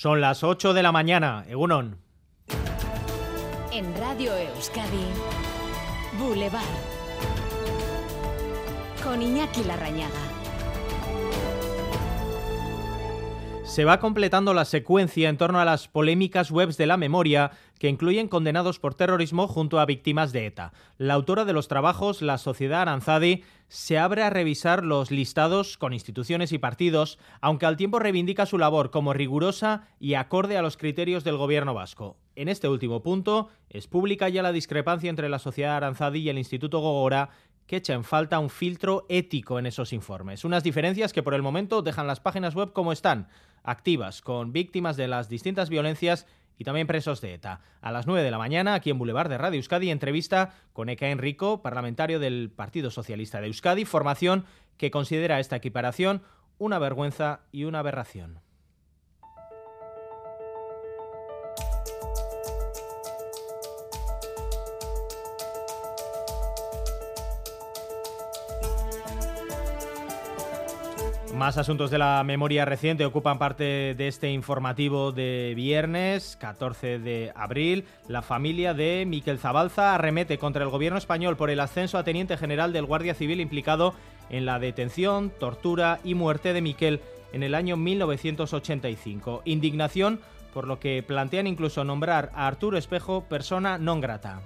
Son las 8 de la mañana, Egunon. En Radio Euskadi, Boulevard. Con Iñaki Larrañaga. Se va completando la secuencia en torno a las polémicas webs de la memoria que incluyen condenados por terrorismo junto a víctimas de ETA. La autora de los trabajos, la Sociedad Aranzadi, se abre a revisar los listados con instituciones y partidos, aunque al tiempo reivindica su labor como rigurosa y acorde a los criterios del gobierno vasco. En este último punto, es pública ya la discrepancia entre la Sociedad Aranzadi y el Instituto Gogora, que echa en falta un filtro ético en esos informes. Unas diferencias que por el momento dejan las páginas web como están, activas, con víctimas de las distintas violencias y también presos de ETA. A las 9 de la mañana, aquí en Boulevard de Radio Euskadi, entrevista con Eka Enrico, parlamentario del Partido Socialista de Euskadi, formación que considera esta equiparación una vergüenza y una aberración. Más asuntos de la memoria reciente ocupan parte de este informativo de viernes 14 de abril. La familia de Miquel Zabalza arremete contra el gobierno español por el ascenso a teniente general del Guardia Civil implicado en la detención, tortura y muerte de Miquel en el año 1985. Indignación por lo que plantean incluso nombrar a Arturo Espejo persona non grata.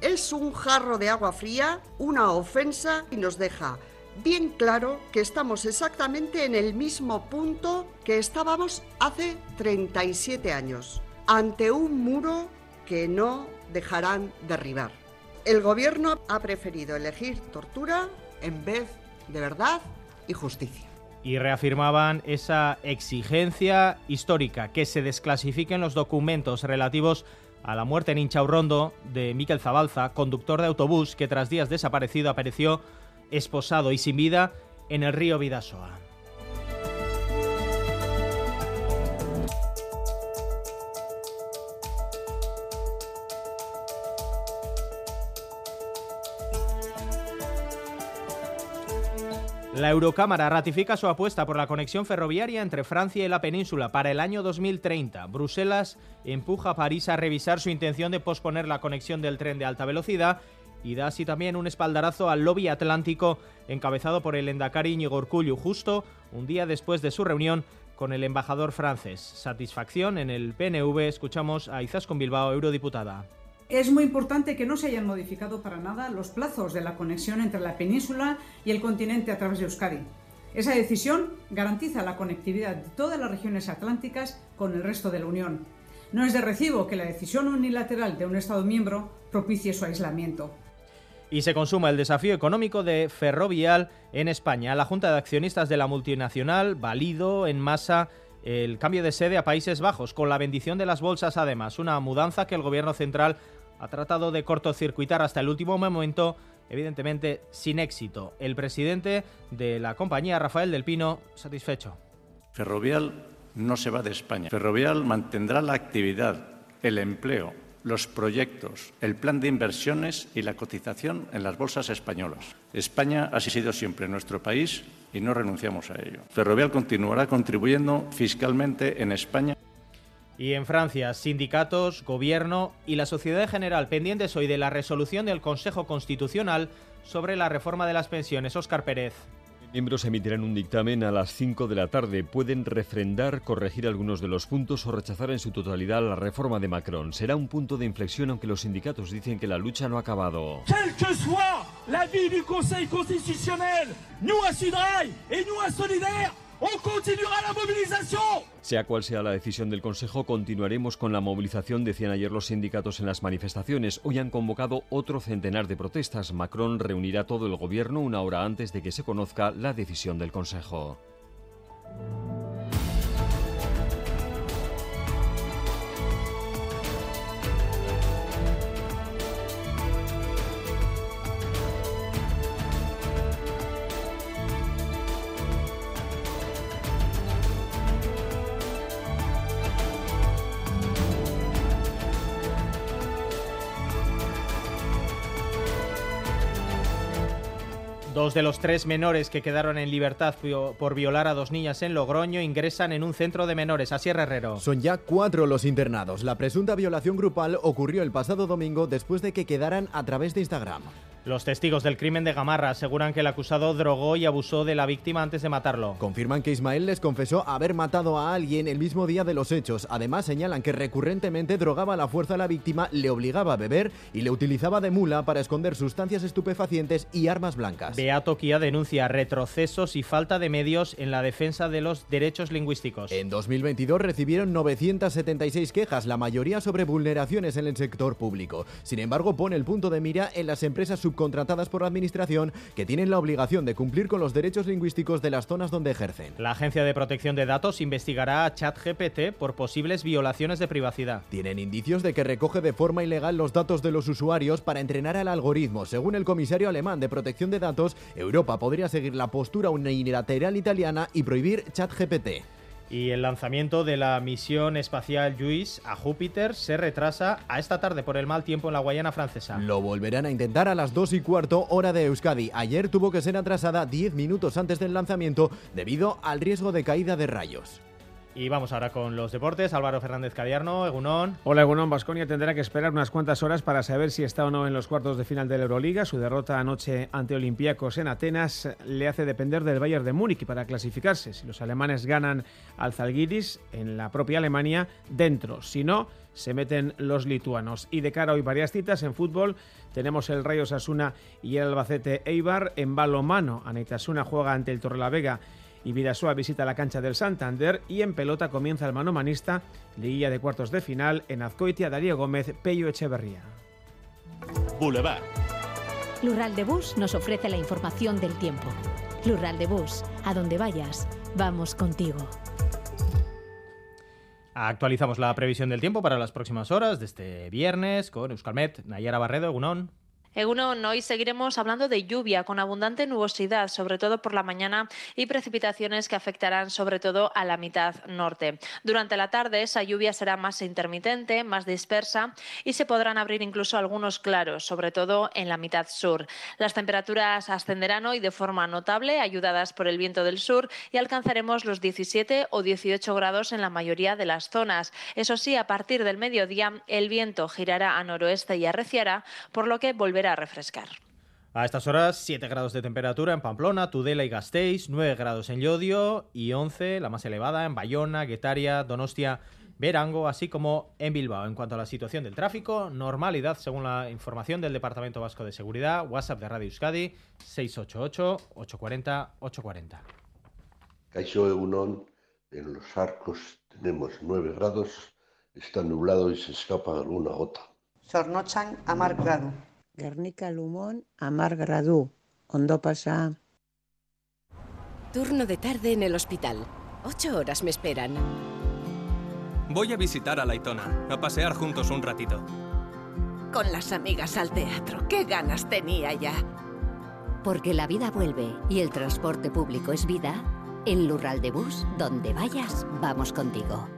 Es un jarro de agua fría, una ofensa y nos deja bien claro que estamos exactamente en el mismo punto que estábamos hace 37 años, ante un muro que no dejarán derribar. El gobierno ha preferido elegir tortura en vez de verdad y justicia. Y reafirmaban esa exigencia histórica, que se desclasifiquen los documentos relativos a la muerte en Inchaurrondo de Miquel Zabalza, conductor de autobús que tras días desaparecido apareció esposado y sin vida en el río Vidasoa. La Eurocámara ratifica su apuesta por la conexión ferroviaria entre Francia y la península para el año 2030. Bruselas empuja a París a revisar su intención de posponer la conexión del tren de alta velocidad y da así también un espaldarazo al lobby atlántico encabezado por el Endacari Íñigo justo un día después de su reunión con el embajador francés. Satisfacción en el PNV. Escuchamos a Izaskun Bilbao, eurodiputada. Es muy importante que no se hayan modificado para nada los plazos de la conexión entre la península y el continente a través de Euskadi. Esa decisión garantiza la conectividad de todas las regiones atlánticas con el resto de la Unión. No es de recibo que la decisión unilateral de un Estado miembro propicie su aislamiento y se consuma el desafío económico de Ferrovial en España. La Junta de Accionistas de la multinacional valido en masa el cambio de sede a Países Bajos, con la bendición de las bolsas además, una mudanza que el gobierno central ha tratado de cortocircuitar hasta el último momento, evidentemente sin éxito. El presidente de la compañía, Rafael del Pino, satisfecho. Ferrovial no se va de España. Ferrovial mantendrá la actividad, el empleo, los proyectos, el plan de inversiones y la cotización en las bolsas españolas. España ha sido siempre nuestro país y no renunciamos a ello. Ferrovial continuará contribuyendo fiscalmente en España. Y en Francia, sindicatos, gobierno y la sociedad en general pendientes hoy de la resolución del Consejo Constitucional sobre la reforma de las pensiones. Óscar Pérez miembros emitirán un dictamen a las 5 de la tarde. Pueden refrendar, corregir algunos de los puntos o rechazar en su totalidad la reforma de Macron. Será un punto de inflexión aunque los sindicatos dicen que la lucha no ha acabado. Quel que soit la vie du Conseil constitutionnel, nous à Sudrail et nous à Solidaire Sea cual sea la decisión del Consejo, continuaremos con la movilización, decían ayer los sindicatos en las manifestaciones. Hoy han convocado otro centenar de protestas. Macron reunirá todo el gobierno una hora antes de que se conozca la decisión del Consejo. Dos de los tres menores que quedaron en libertad por violar a dos niñas en Logroño ingresan en un centro de menores. Así Herrero. Son ya cuatro los internados. La presunta violación grupal ocurrió el pasado domingo después de que quedaran a través de Instagram. Los testigos del crimen de Gamarra aseguran que el acusado drogó y abusó de la víctima antes de matarlo. Confirman que Ismael les confesó haber matado a alguien el mismo día de los hechos. Además señalan que recurrentemente drogaba a la fuerza a la víctima, le obligaba a beber y le utilizaba de mula para esconder sustancias estupefacientes y armas blancas. Beato Kia denuncia retrocesos y falta de medios en la defensa de los derechos lingüísticos. En 2022 recibieron 976 quejas, la mayoría sobre vulneraciones en el sector público. Sin embargo, pone el punto de mira en las empresas contratadas por la Administración que tienen la obligación de cumplir con los derechos lingüísticos de las zonas donde ejercen. La Agencia de Protección de Datos investigará a ChatGPT por posibles violaciones de privacidad. Tienen indicios de que recoge de forma ilegal los datos de los usuarios para entrenar al algoritmo. Según el comisario alemán de protección de datos, Europa podría seguir la postura unilateral italiana y prohibir ChatGPT. Y el lanzamiento de la misión espacial JUICE a Júpiter se retrasa a esta tarde por el mal tiempo en la Guayana francesa. Lo volverán a intentar a las 2 y cuarto hora de Euskadi. Ayer tuvo que ser atrasada 10 minutos antes del lanzamiento debido al riesgo de caída de rayos. Y vamos ahora con los deportes. Álvaro Fernández Cadiarno, Egunón. Hola Egunón, Basconia tendrá que esperar unas cuantas horas para saber si está o no en los cuartos de final de la Euroliga. Su derrota anoche ante Olympiacos en Atenas le hace depender del Bayern de Múnich para clasificarse. Si los alemanes ganan al Zalgiris en la propia Alemania, dentro. Si no, se meten los lituanos. Y de cara hoy varias citas en fútbol, tenemos el Rayo Sasuna y el Albacete Eibar en balomano. Anaitasuna juega ante el Torrelavega y Vidasoa visita la cancha del Santander y en pelota comienza el manomanista, liguilla de cuartos de final en Azcoitia, Darío Gómez, Pello Echeverría. Boulevard. Lural de Bus nos ofrece la información del tiempo. Lural de Bus, a donde vayas, vamos contigo. Actualizamos la previsión del tiempo para las próximas horas de este viernes con Euskalmet, Nayara Barredo, Gunón. Egunon, hoy seguiremos hablando de lluvia con abundante nubosidad, sobre todo por la mañana, y precipitaciones que afectarán sobre todo a la mitad norte. Durante la tarde esa lluvia será más intermitente, más dispersa y se podrán abrir incluso algunos claros, sobre todo en la mitad sur. Las temperaturas ascenderán hoy de forma notable, ayudadas por el viento del sur, y alcanzaremos los 17 o 18 grados en la mayoría de las zonas. Eso sí, a partir del mediodía el viento girará a noroeste y arreciará, por lo que volverá a refrescar. A estas horas, 7 grados de temperatura en Pamplona, Tudela y Gasteiz, 9 grados en Llodio y 11, la más elevada, en Bayona, Guetaria, Donostia, Verango, así como en Bilbao. En cuanto a la situación del tráfico, normalidad según la información del Departamento Vasco de Seguridad, WhatsApp de Radio Euskadi, 688-840-840. Caixo Egunon, en los arcos tenemos 9 grados, está nublado y se escapa alguna gota. Sornochan a grado. Guernica Lumón, Amar Gradú, Ondo pasa. Turno de tarde en el hospital. Ocho horas me esperan. Voy a visitar a Laitona, a pasear juntos un ratito. Con las amigas al teatro, qué ganas tenía ya. Porque la vida vuelve y el transporte público es vida, en Lural de Bus, donde vayas, vamos contigo.